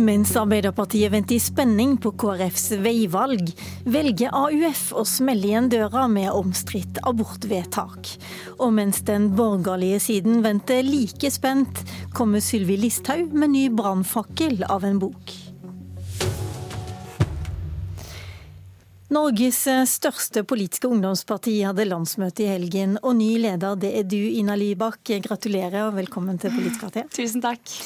Mens Arbeiderpartiet venter i spenning på KrFs veivalg, velger AUF å smelle igjen døra med omstridt abortvedtak. Og mens den borgerlige siden venter like spent, kommer Sylvi Listhaug med ny brannfakkel av en bok. Norges største politiske ungdomsparti hadde landsmøte i helgen, og ny leder det er du, Ina Libak. Gratulerer og velkommen til Politisk kvarter. Tusen takk.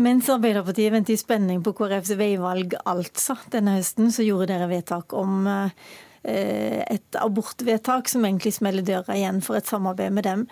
Mens Arbeiderpartiet venter i spenning på KrFs veivalg altså denne høsten, så gjorde dere vedtak om eh, et abortvedtak som egentlig smeller døra igjen for et samarbeid med dem.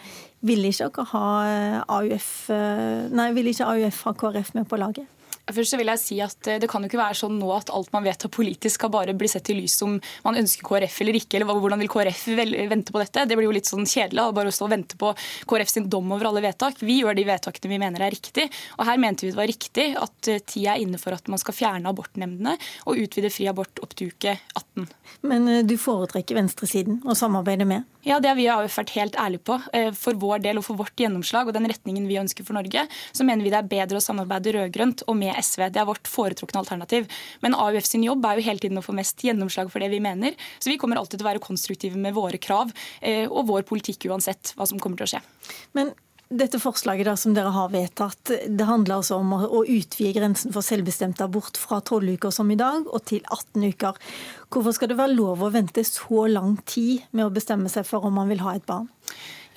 Ville ikke ha eh, AUF, eh, nei, vil ikke AUF ha KrF med på laget? Først så vil jeg si at eh, Det kan jo ikke være sånn nå at alt man vedtar politisk skal bare bli sett i lys om man ønsker KrF eller ikke, eller hvordan vil KrF vente på dette. Det blir jo litt sånn kjedelig å bare stå og vente på KrF sin dom over alle vedtak. Vi gjør de vedtakene vi mener er riktig. Og her mente vi det var riktig at eh, tida er inne for at man skal fjerne abortnemndene og utvide fri abort opp til uke 18. Men eh, du foretrekker venstresiden å samarbeide med? Ja, det har vi vært helt ærlige på. For vår del og for vårt gjennomslag og den retningen vi ønsker for Norge, så mener vi det er bedre å samarbeide rød-grønt og med SV. Det er vårt foretrukne alternativ. Men AUF sin jobb er jo hele tiden å få mest gjennomslag for det vi mener. Så vi kommer alltid til å være konstruktive med våre krav eh, og vår politikk uansett hva som kommer til å skje. Men dette forslaget da, som dere har vedtatt, det handler altså om å utvide grensen for selvbestemt abort fra 12 uker som i dag, og til 18 uker. Hvorfor skal det være lov å vente så lang tid med å bestemme seg for om man vil ha et barn?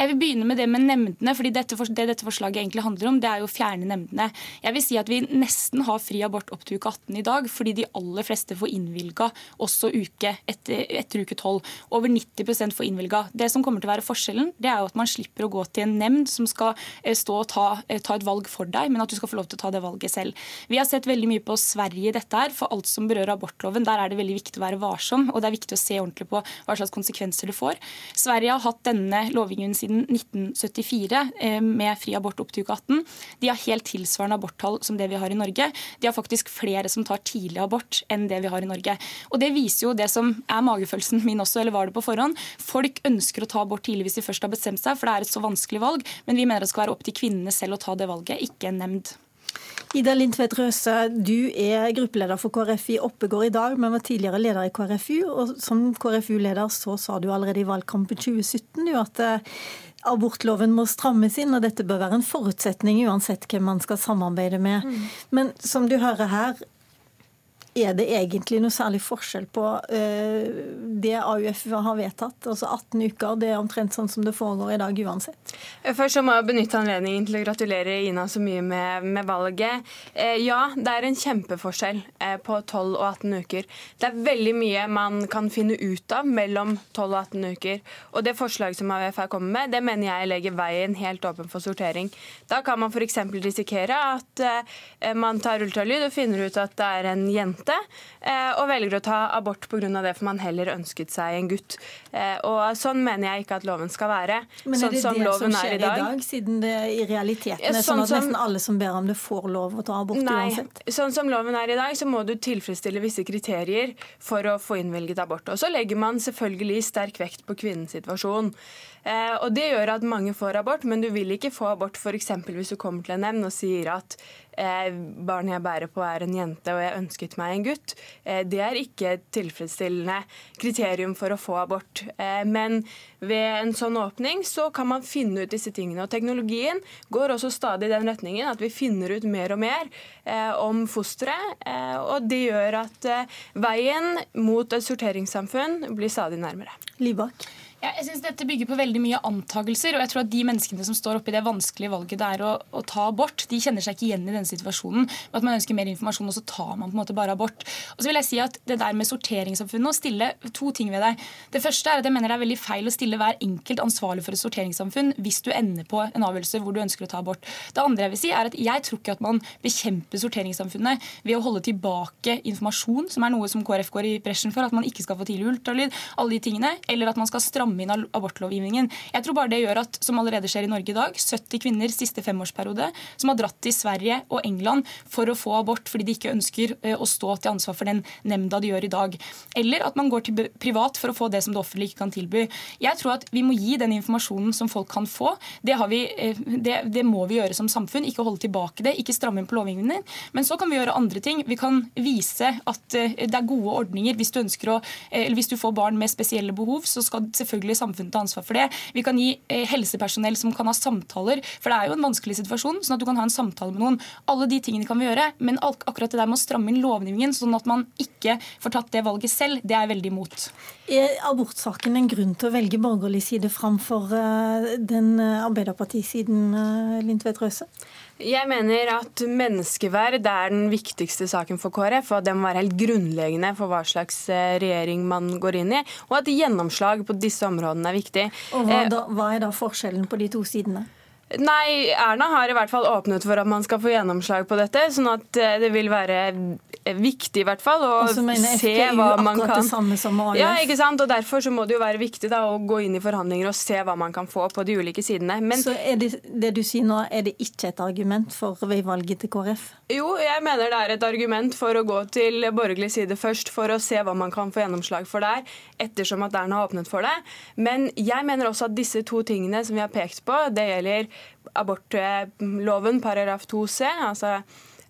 Jeg vil begynne med det med nemndene. fordi dette, Det dette forslaget egentlig handler om, det er jo å fjerne nemndene. Jeg vil si at Vi nesten har fri abort opp til uke 18 i dag, fordi de aller fleste får innvilga også uke etter, etter uke 12. Over 90% får innvilga. Det som kommer til å være forskjellen, det er jo at man slipper å gå til en nemnd som skal eh, stå og ta, eh, ta, et valg for deg, men at du skal få lov til å ta det valget selv. Vi har sett veldig mye på Sverige i dette her. For alt som berører abortloven, der er det veldig viktig å være varsom, og det er viktig å se ordentlig på hva slags konsekvenser det får. Sverige har hatt denne lovgivningen siden siden 1974 eh, med fri abort opp til uke 18. De har helt tilsvarende aborttall som det vi har i Norge. De har faktisk flere som tar tidlig abort enn det vi har i Norge. Og Det viser jo det som er magefølelsen min også, eller var det på forhånd. Folk ønsker å ta abort tidlig hvis de først har bestemt seg, for det er et så vanskelig valg. Men vi mener det skal være opp til kvinnene selv å ta det valget, ikke en nemnd. Ida Lindtvedt Røse, du er gruppeleder for KrF i Oppegård i dag, men var tidligere leder i KrFU. og Som KrFU-leder så sa du allerede i valgkampen 2017 jo at eh, abortloven må strammes inn, og dette bør være en forutsetning uansett hvem man skal samarbeide med. Mm. Men som du hører her, er det egentlig noe særlig forskjell på uh, det AUF har vedtatt? Altså 18 uker, det er omtrent sånn som det foregår i dag uansett. Først så må jeg benytte anledningen til å gratulere Ina så mye med, med valget. Uh, ja, det er en kjempeforskjell på 12 og 18 uker. Det er veldig mye man kan finne ut av mellom 12 og 18 uker. Og det forslaget som AUF her kommer med, det mener jeg legger veien helt åpen for sortering. Da kan man f.eks. risikere at man tar ultralyd og finner ut at det er en jente jente, eh, og velger å ta abort pga. det, for man heller ønsket seg en gutt. Eh, og Sånn mener jeg ikke at loven skal være. Men er det sånn det som skjer i dag? i dag? Siden det i realiteten er sånn, sånn at nesten alle som ber om det, får lov å ta abort nei, uansett? Sånn som loven er i dag, så må du tilfredsstille visse kriterier for å få innvilget abort. Og så legger man selvfølgelig sterk vekt på kvinnens situasjon. Eh, og Det gjør at mange får abort, men du vil ikke få abort f.eks. hvis du kommer til en nemnd og sier at eh, barnet jeg bærer på er en jente og jeg ønsket meg en gutt. Eh, det er ikke et tilfredsstillende kriterium for å få abort. Eh, men ved en sånn åpning så kan man finne ut disse tingene. Og teknologien går også stadig i den retningen at vi finner ut mer og mer eh, om fosteret. Og det gjør at veien mot et sorteringssamfunn blir stadig nærmere. Libak. Jeg synes Dette bygger på veldig mye antakelser. og jeg tror at De menneskene som står oppe i det vanskelige valget det er å, å, ta abort, de kjenner seg ikke igjen i denne situasjonen. med at Man ønsker mer informasjon, og så tar man på en måte bare abort. Og så vil jeg si at Det der med sorteringssamfunnet, å stille to ting ved deg. Det første er at jeg mener det er veldig feil å stille hver enkelt ansvarlig for et sorteringssamfunn hvis du ender på en avgjørelse hvor du ønsker å ta abort. Det andre jeg vil si er at jeg tror ikke at man bekjemper sorteringssamfunnet ved å holde tilbake informasjon, som er noe som KrF går i bresjen for, at man ikke skal få tidlig ultralyd, alle de tingene, eller at man skal stramme stramme inn abortlovgivningen. Jeg tror bare det gjør at, som allerede skjer i Norge i dag, 70 kvinner siste femårsperiode som har dratt til Sverige og England for å få abort fordi de ikke ønsker eh, å stå til ansvar for den nemnda de gjør i dag. Eller at man går til privat for å få det som det offentlige ikke kan tilby. Jeg tror at vi må gi den informasjonen som folk kan få. Det, vi, eh, det, det må vi gjøre som samfunn. Ikke holde tilbake det, ikke stramme inn på lovgivningen. Men så kan vi gjøre andre ting. Vi kan vise at eh, det er gode ordninger. Hvis du, å, eller hvis du får barn med spesielle behov, så skal selvfølgelig samfunnet ta ansvar for det. Vi kan gi helsepersonell som kan ha samtaler, for det er jo en vanskelig situasjon, sånn at du kan ha en samtale med noen. Alle de tingene kan vi gjøre, men akkurat det der med å stramme inn lovgivningen sånn at man ikke får tatt det valget selv, det er jeg veldig imot. Er abortsaken en grunn til å velge borgerlig side framfor eh, den eh, Arbeiderpartisiden, eh, Lindtvedt Røse? Jeg mener at menneskeverd er den viktigste saken for KrF, og at det må være helt grunnleggende for hva slags regjering man går inn i, og at gjennomslag på disse områdene er viktig. Og hva, da, hva er da forskjellen på de to sidene? Nei, Erna har i hvert fall åpnet for at man skal få gjennomslag på dette. Sånn at eh, det vil være viktig i hvert fall å se hva man kan det samme som Ja, ikke sant? Og Derfor så må det jo være viktig da, å gå inn i forhandlinger og se hva man kan få på de ulike sidene. Men, så er det, det du sier nå, er det ikke et argument for veivalget til KrF? Jo, jeg mener det er et argument for å gå til borgerlig side først, for å se hva man kan få gjennomslag for der, ettersom at Erna har åpnet for det. Men jeg mener også at disse to tingene som vi har pekt på, det gjelder abortloven paragraf 2c, altså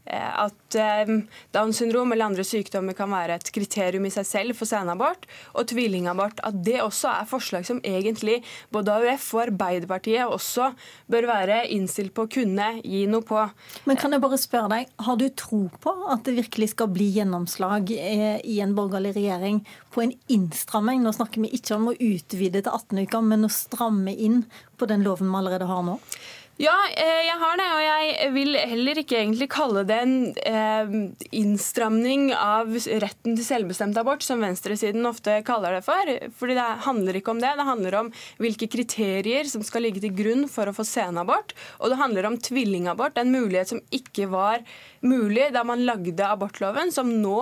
at eh, Downs syndrom eller andre sykdommer kan være et kriterium i seg selv for senabort, og tvillingabort, at det også er forslag som egentlig både AUF og Arbeiderpartiet også bør være innstilt på å kunne gi noe på. Men kan jeg bare spørre deg, Har du tro på at det virkelig skal bli gjennomslag eh, i en borgerlig regjering på en innstramming? Nå snakker vi ikke om å utvide til 18 uker, men å stramme inn på den loven vi allerede har nå? Ja, eh, jeg har det. Og jeg vil heller ikke egentlig kalle det en eh, innstramning av retten til selvbestemt abort, som venstresiden ofte kaller det for. Fordi det handler ikke om det. Det handler om hvilke kriterier som skal ligge til grunn for å få senabort. Og det handler om tvillingabort, en mulighet som ikke var mulig da man lagde abortloven, som nå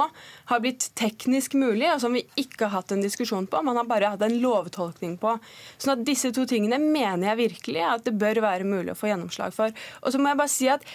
har blitt teknisk mulig, og som vi ikke har hatt en diskusjon på. Man har bare hatt en lovtolkning på. Sånn at disse to tingene mener jeg virkelig at det bør være mulig å få gjennomslag for. Og så må jeg bare si at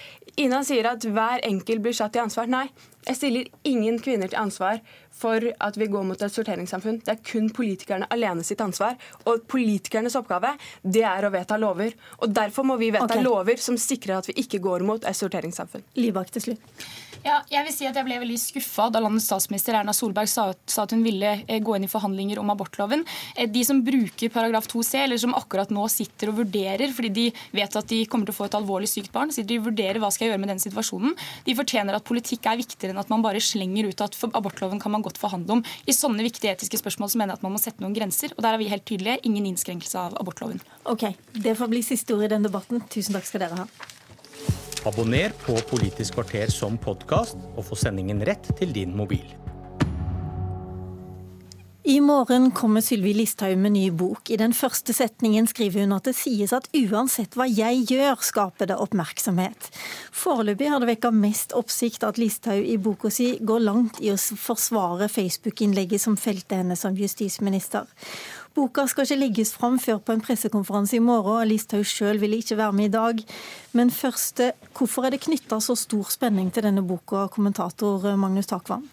Ina sier at hver enkelt blir satt til ansvar. Nei, jeg stiller ingen kvinner til ansvar for at vi går mot et sorteringssamfunn. Det er kun politikerne alene sitt ansvar. Og politikernes oppgave det er å vedta lover. Og Derfor må vi vedta okay. lover som sikrer at vi ikke går mot et sorteringssamfunn. Libak til slutt. Ja, jeg vil si at jeg ble veldig skuffa da landets statsminister Erna Solberg sa, at hun ville eh, gå inn i forhandlinger om abortloven. Eh, de som bruker paragraf 2c, eller som akkurat nå sitter og vurderer fordi de vet at de kommer til å få et alvorlig sykt barn, sitter de vurderer hva skal jeg gjøre med den situasjonen. De fortjener at politikk er viktigere enn at man bare slenger ut at for abortloven kan man godt forhandle om. I sånne viktige etiske spørsmål så mener jeg at man må sette noen grenser, og der er vi helt tydelige. Ingen innskrenkelse av abortloven. Ok, Det får bli siste ord i den debatten. Tusen takk skal dere ha. Abonner på Politisk kvarter som podkast, og få sendingen rett til din mobil. I morgen kommer Sylvi Listhaug med ny bok. I den første setningen skriver hun at det sies at uansett hva jeg gjør, skaper det oppmerksomhet. Foreløpig har det vekka mest oppsikt at Listhaug i boka si går langt i å forsvare Facebook-innlegget som felte henne som justisminister. Boka skal ikke legges fram før på en pressekonferanse i morgen, og Listhaug sjøl ville ikke være med i dag. Men først, hvorfor er det knytta så stor spenning til denne boka, kommentator Magnus Takvam?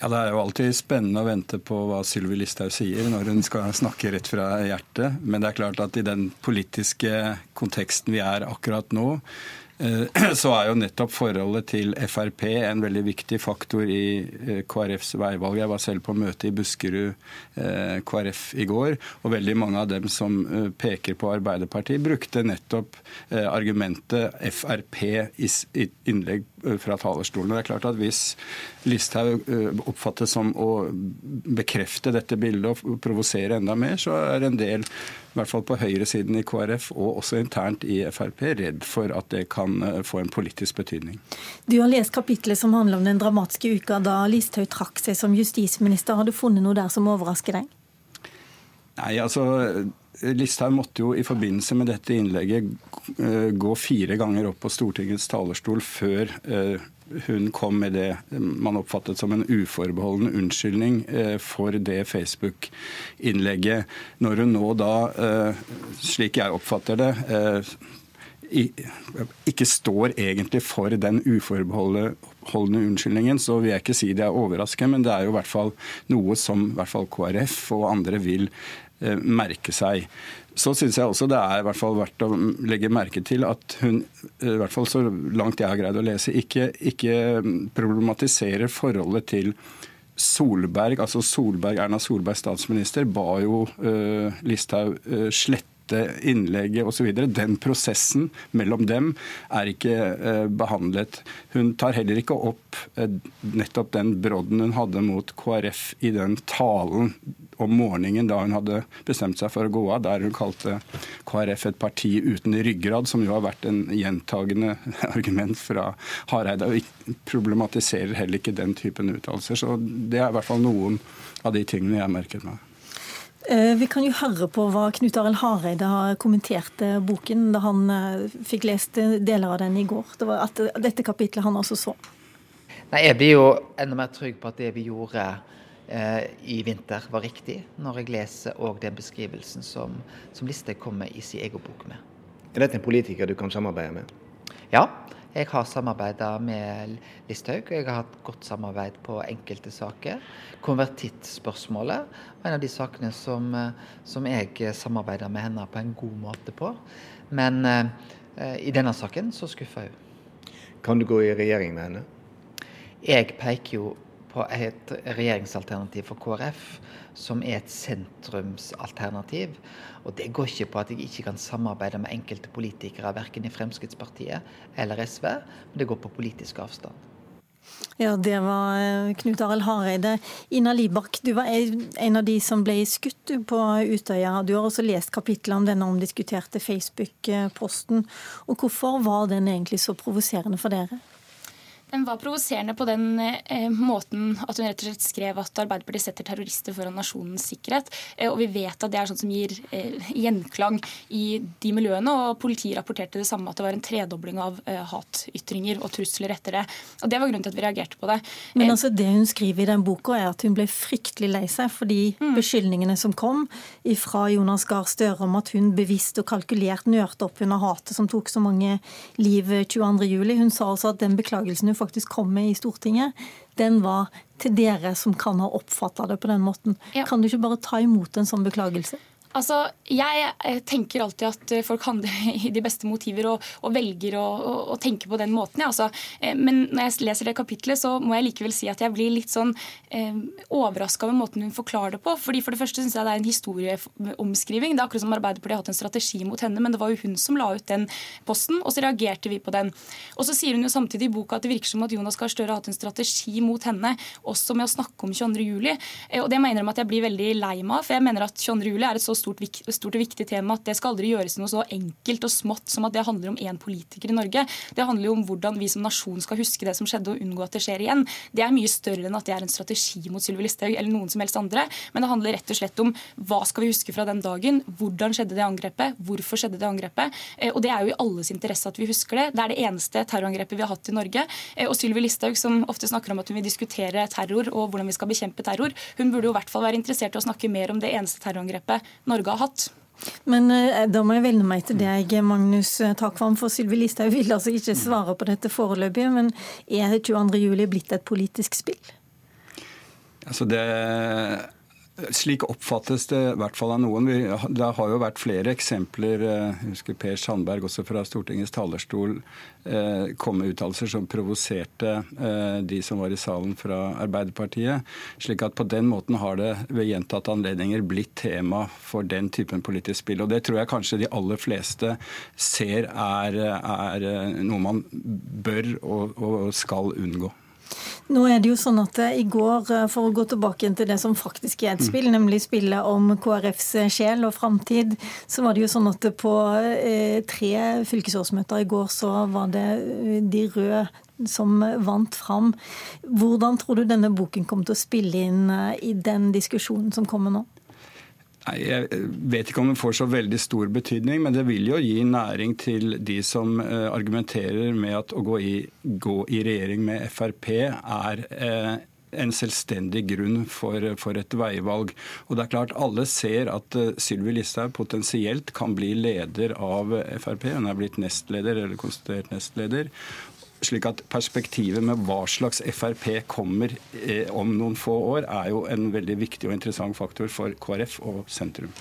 Ja, Det er jo alltid spennende å vente på hva Sylvi Listhaug sier når hun skal snakke rett fra hjertet. Men det er klart at i den politiske konteksten vi er akkurat nå, Eh, så er jo nettopp forholdet til Frp en veldig viktig faktor i eh, KrFs veivalg. Jeg var selv på møte i Buskerud eh, KrF i går, og veldig mange av dem som peker på Arbeiderpartiet, brukte nettopp argumentet Frp i innlegg fra talerstolen. Det er klart at Hvis Listhaug oppfattes som å bekrefte dette bildet og provosere enda mer, så er en del i hvert fall på høyresiden i KrF og også internt i Frp, redd for at det kan eh, få en politisk betydning. Du har lest kapitlet som handler om den dramatiske uka da Listhaug trakk seg som justisminister. Har du funnet noe der som overrasker deg? Nei, altså Listhaug måtte jo i forbindelse med dette innlegget eh, gå fire ganger opp på Stortingets talerstol før eh, hun kom med det man oppfattet som en uforbeholden unnskyldning for det Facebook-innlegget. Når hun nå da, slik jeg oppfatter det, ikke står egentlig for den uforbeholdne unnskyldningen, så vil jeg ikke si det er overraskende, men det er jo i hvert fall noe som hvert fall KrF og andre vil eh, merke seg. Så syns jeg også det er i hvert fall verdt å legge merke til at hun, i hvert fall så langt jeg har greid å lese, ikke, ikke problematiserer forholdet til Solberg, altså Solberg, Erna Solberg statsminister, ba jo uh, Listhaug uh, slette innlegget osv. Den prosessen mellom dem er ikke eh, behandlet. Hun tar heller ikke opp eh, nettopp den brodden hun hadde mot KrF i den talen om morgenen da hun hadde bestemt seg for å gå av, der hun kalte KrF et parti uten ryggrad, som jo har vært en gjentagende argument fra Hareide. Og problematiserer heller ikke den typen uttalelser. Så det er i hvert fall noen av de tingene jeg merket meg. Eh, vi kan jo høre på hva Knut Arild Hareide har kommentert eh, boken da han eh, fikk lest deler av den i går. Det var at dette kapitlet han også så. Nei, Jeg blir jo enda mer trygg på at det vi gjorde i vinter, var riktig, når jeg leser òg den beskrivelsen som, som Listhaug kommer i sin egen bok med. Er dette en politiker du kan samarbeide med? Ja, jeg har samarbeida med Listhaug, jeg har hatt godt samarbeid på enkelte saker. Konvertittspørsmålet var en av de sakene som, som jeg samarbeida med henne på en god måte på. Men eh, i denne saken så skuffa hun. Kan du gå i regjering med henne? Jeg peker jo på et regjeringsalternativ for KrF som er et sentrumsalternativ. Og det går ikke på at jeg ikke kan samarbeide med enkelte politikere, verken i Fremskrittspartiet eller SV, men det går på politisk avstand. Ja, det var eh, Knut Arild Hareide. Ina Libak, du var en av de som ble skutt på Utøya. Du har også lest kapitlet om denne omdiskuterte Facebook-posten. Og Hvorfor var den egentlig så provoserende for dere? Den var provoserende på den eh, måten at hun rett og slett skrev at Arbeiderpartiet setter terrorister foran nasjonens sikkerhet. Eh, og vi vet at det er sånt som gir eh, gjenklang i de miljøene. Og politiet rapporterte det samme, at det var en tredobling av eh, hatytringer og trusler etter det. Og Det var grunnen til at vi reagerte på det. Men eh, altså det hun skriver i den boka, er at hun ble fryktelig lei seg fordi mm. beskyldningene som kom fra Jonas Gahr Støre om at hun bevisst og kalkulert nørte opp under hatet som tok så mange liv 22.07. Hun sa også at den beklagelsen hun faktisk kom med i Stortinget, den var til dere som kan ha oppfatta det på den måten. Ja. Kan du ikke bare ta imot en sånn beklagelse? Altså, Jeg tenker alltid at eh, folk handler i de beste motiver og, og velger å, å, å, tenke på den måten. Ja. Altså, eh, men når jeg leser det kapitlet, så må jeg likevel si at jeg blir litt sånn eh, overraska over måten hun forklarer det på. Fordi For det første syns jeg det er en historieomskriving. Det er akkurat som Arbeiderpartiet har hatt en strategi mot henne, men det var jo hun som la ut den posten, og så reagerte vi på den. Og så sier hun jo samtidig i boka at det virker som at Jonas Gahr Støre har hatt en strategi mot henne, også med å snakke om 22.07. Eh, og det mener jeg at jeg blir veldig lei meg av, for jeg mener at 22.07 er et så stort, stort, og viktig tema at det skal aldri gjøres noe så enkelt og smått som at det handler om én politiker i Norge. Det handler jo om hvordan vi som nasjon skal huske det som skjedde, og unngå at det skjer igjen. Det er mye større enn at det er en strategi mot Sylvi Listhaug eller noen som helst andre. Men det handler rett og slett om hva skal vi huske fra den dagen, hvordan skjedde det angrepet, hvorfor skjedde det angrepet. Eh, og det er jo i alles interesse at vi husker det. Det er det eneste terrorangrepet vi har hatt i Norge. Eh, og Sylvi Listhaug, som ofte snakker om at hun vil diskutere terror og hvordan vi skal bekjempe terror, hun burde jo i hvert fall være interessert i å snakke mer om det eneste terrorangrepet Norge har hatt. Men eh, da må jeg vende meg til deg, Magnus Takvam. For Sylvi Listhaug vil altså ikke svare på dette foreløpig. Men er 22.07 blitt et politisk spill? Altså det slik oppfattes det i hvert fall av noen. det har jo vært flere eksempler. Eh, jeg husker Per Sandberg også fra Stortingets talerstol eh, kom med uttalelser som provoserte eh, de som var i salen fra Arbeiderpartiet. Slik at på den måten har det ved gjentatte anledninger blitt tema for den typen politisk spill. Og det tror jeg kanskje de aller fleste ser er, er noe man bør og, og skal unngå. Nå er det jo sånn at eh, I går, eh, for å gå tilbake til det som faktisk er et spill, mm. nemlig spillet om KrFs eh, sjel og framtid, så var det jo sånn at på tre fylkesårsmøter i går så var det de røde som vant fram. Hvordan tror du denne boken kommer til å spille inn i den diskusjonen som kommer nå? Jeg vet ikke om det får så veldig stor betydning, men det vil jo gi næring til de som eh, argumenterer med at å gå i, gå i regjering med Frp er eh, en selvstendig grunn for, for, et veivalg. Og det er klart Alle ser at uh, Sylvi Listhaug potensielt kan bli leder av Frp. Hun er blitt nestleder, eller konstituert nestleder slik at perspektivet med hva slags Frp kommer eh, om noen få år, er jo en veldig viktig og interessant faktor for KrF og sentrum.